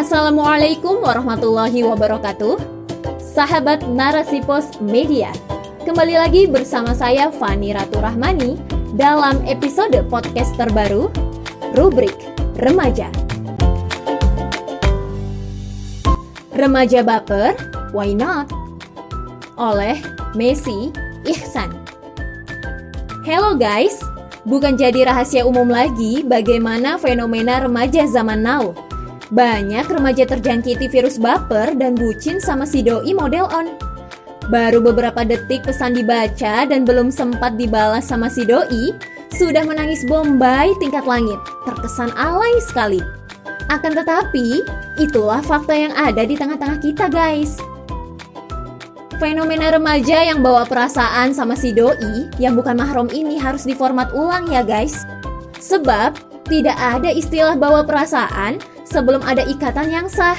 Assalamualaikum warahmatullahi wabarakatuh. Sahabat Narasi Pos Media. Kembali lagi bersama saya Fani Ratu Rahmani dalam episode podcast terbaru rubrik Remaja. Remaja baper, why not? Oleh Messi Ihsan. Hello guys, bukan jadi rahasia umum lagi bagaimana fenomena remaja zaman now banyak remaja terjangkiti virus baper dan bucin sama si doi model on. Baru beberapa detik pesan dibaca dan belum sempat dibalas sama si doi, sudah menangis bombay tingkat langit. Terkesan alay sekali. Akan tetapi, itulah fakta yang ada di tengah-tengah kita guys. Fenomena remaja yang bawa perasaan sama si doi yang bukan mahram ini harus diformat ulang ya guys. Sebab tidak ada istilah bawa perasaan sebelum ada ikatan yang sah.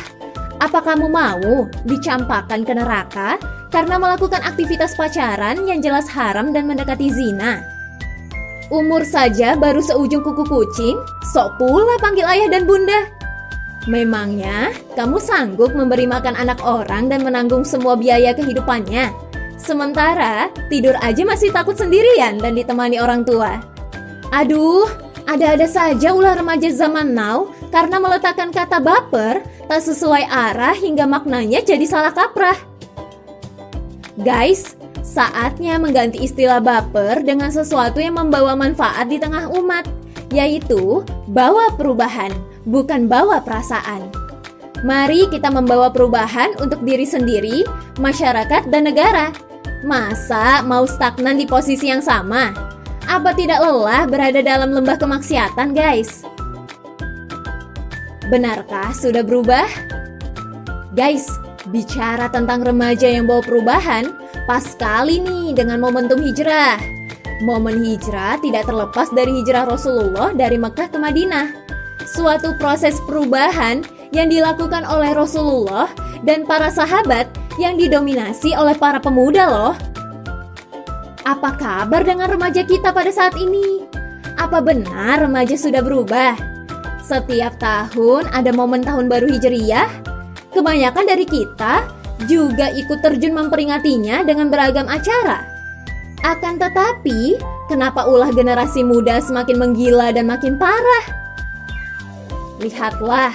Apa kamu mau dicampakkan ke neraka karena melakukan aktivitas pacaran yang jelas haram dan mendekati zina? Umur saja baru seujung kuku kucing, sok pula panggil ayah dan bunda. Memangnya kamu sanggup memberi makan anak orang dan menanggung semua biaya kehidupannya? Sementara tidur aja masih takut sendirian dan ditemani orang tua. Aduh, ada-ada saja ulah remaja zaman now karena meletakkan kata baper tak sesuai arah hingga maknanya jadi salah kaprah. Guys, saatnya mengganti istilah baper dengan sesuatu yang membawa manfaat di tengah umat, yaitu bawa perubahan, bukan bawa perasaan. Mari kita membawa perubahan untuk diri sendiri, masyarakat, dan negara. Masa mau stagnan di posisi yang sama? Apa tidak lelah berada dalam lembah kemaksiatan, guys? Benarkah sudah berubah? Guys, bicara tentang remaja yang bawa perubahan, pas sekali nih dengan momentum hijrah. Momen hijrah tidak terlepas dari hijrah Rasulullah dari Mekah ke Madinah. Suatu proses perubahan yang dilakukan oleh Rasulullah dan para sahabat yang didominasi oleh para pemuda loh. Apa kabar dengan remaja kita pada saat ini? Apa benar remaja sudah berubah? Setiap tahun ada momen tahun baru Hijriyah. Kebanyakan dari kita juga ikut terjun memperingatinya dengan beragam acara. Akan tetapi, kenapa ulah generasi muda semakin menggila dan makin parah? Lihatlah,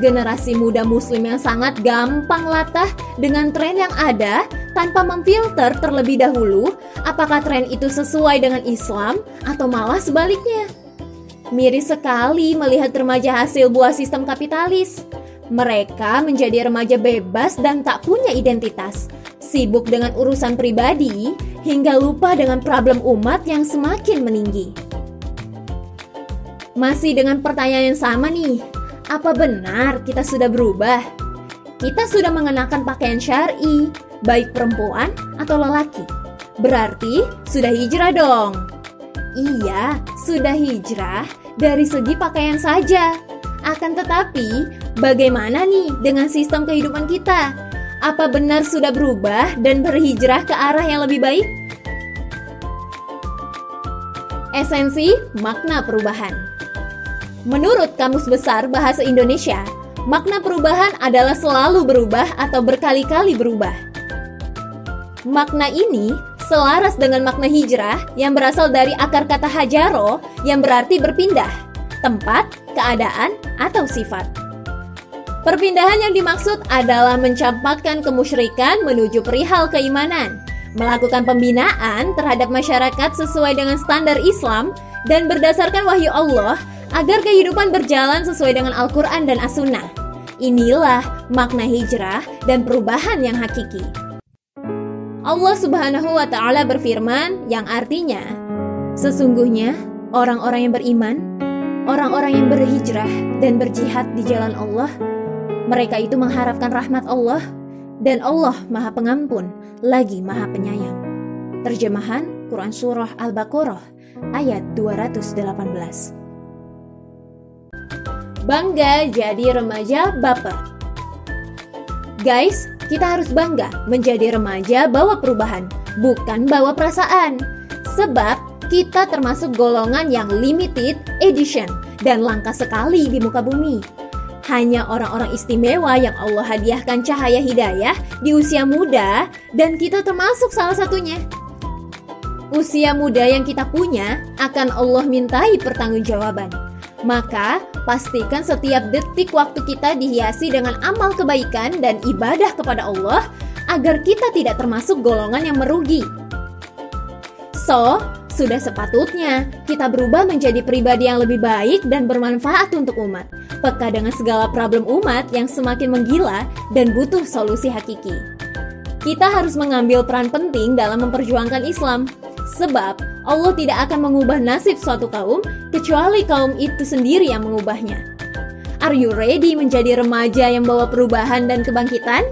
generasi muda muslim yang sangat gampang latah dengan tren yang ada tanpa memfilter terlebih dahulu apakah tren itu sesuai dengan Islam atau malah sebaliknya. Miris sekali melihat remaja hasil buah sistem kapitalis. Mereka menjadi remaja bebas dan tak punya identitas, sibuk dengan urusan pribadi hingga lupa dengan problem umat yang semakin meninggi. Masih dengan pertanyaan yang sama nih, apa benar kita sudah berubah? Kita sudah mengenakan pakaian syari, baik perempuan atau lelaki. Berarti sudah hijrah dong. Iya, sudah hijrah dari segi pakaian saja. Akan tetapi, bagaimana nih dengan sistem kehidupan kita? Apa benar sudah berubah dan berhijrah ke arah yang lebih baik? Esensi makna perubahan. Menurut Kamus Besar Bahasa Indonesia, makna perubahan adalah selalu berubah atau berkali-kali berubah. Makna ini selaras dengan makna hijrah yang berasal dari akar kata hajaro yang berarti berpindah, tempat, keadaan, atau sifat. Perpindahan yang dimaksud adalah mencampakkan kemusyrikan menuju perihal keimanan, melakukan pembinaan terhadap masyarakat sesuai dengan standar Islam dan berdasarkan wahyu Allah agar kehidupan berjalan sesuai dengan Al-Quran dan As-Sunnah. Inilah makna hijrah dan perubahan yang hakiki. Allah Subhanahu wa taala berfirman yang artinya sesungguhnya orang-orang yang beriman, orang-orang yang berhijrah dan berjihad di jalan Allah, mereka itu mengharapkan rahmat Allah dan Allah Maha Pengampun lagi Maha Penyayang. Terjemahan Quran Surah Al-Baqarah ayat 218. Bangga jadi remaja baper. Guys, kita harus bangga menjadi remaja bawa perubahan, bukan bawa perasaan. Sebab kita termasuk golongan yang limited edition dan langka sekali di muka bumi. hanya orang-orang istimewa yang Allah hadiahkan cahaya hidayah di usia muda dan kita termasuk salah satunya. Usia muda yang kita punya akan Allah mintai pertanggungjawaban. Maka, pastikan setiap detik waktu kita dihiasi dengan amal kebaikan dan ibadah kepada Allah agar kita tidak termasuk golongan yang merugi. So, sudah sepatutnya kita berubah menjadi pribadi yang lebih baik dan bermanfaat untuk umat, peka dengan segala problem umat yang semakin menggila dan butuh solusi hakiki. Kita harus mengambil peran penting dalam memperjuangkan Islam, sebab Allah tidak akan mengubah nasib suatu kaum kecuali kaum itu sendiri yang mengubahnya. Are you ready menjadi remaja yang bawa perubahan dan kebangkitan?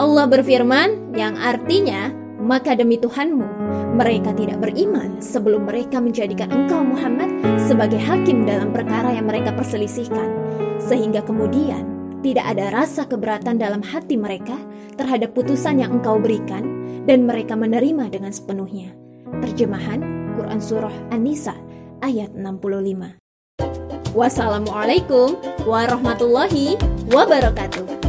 Allah berfirman yang artinya, maka demi Tuhanmu, mereka tidak beriman sebelum mereka menjadikan engkau Muhammad sebagai hakim dalam perkara yang mereka perselisihkan, sehingga kemudian tidak ada rasa keberatan dalam hati mereka terhadap putusan yang engkau berikan dan mereka menerima dengan sepenuhnya. Terjemahan Quran Surah An-Nisa ayat 65 Wassalamualaikum warahmatullahi wabarakatuh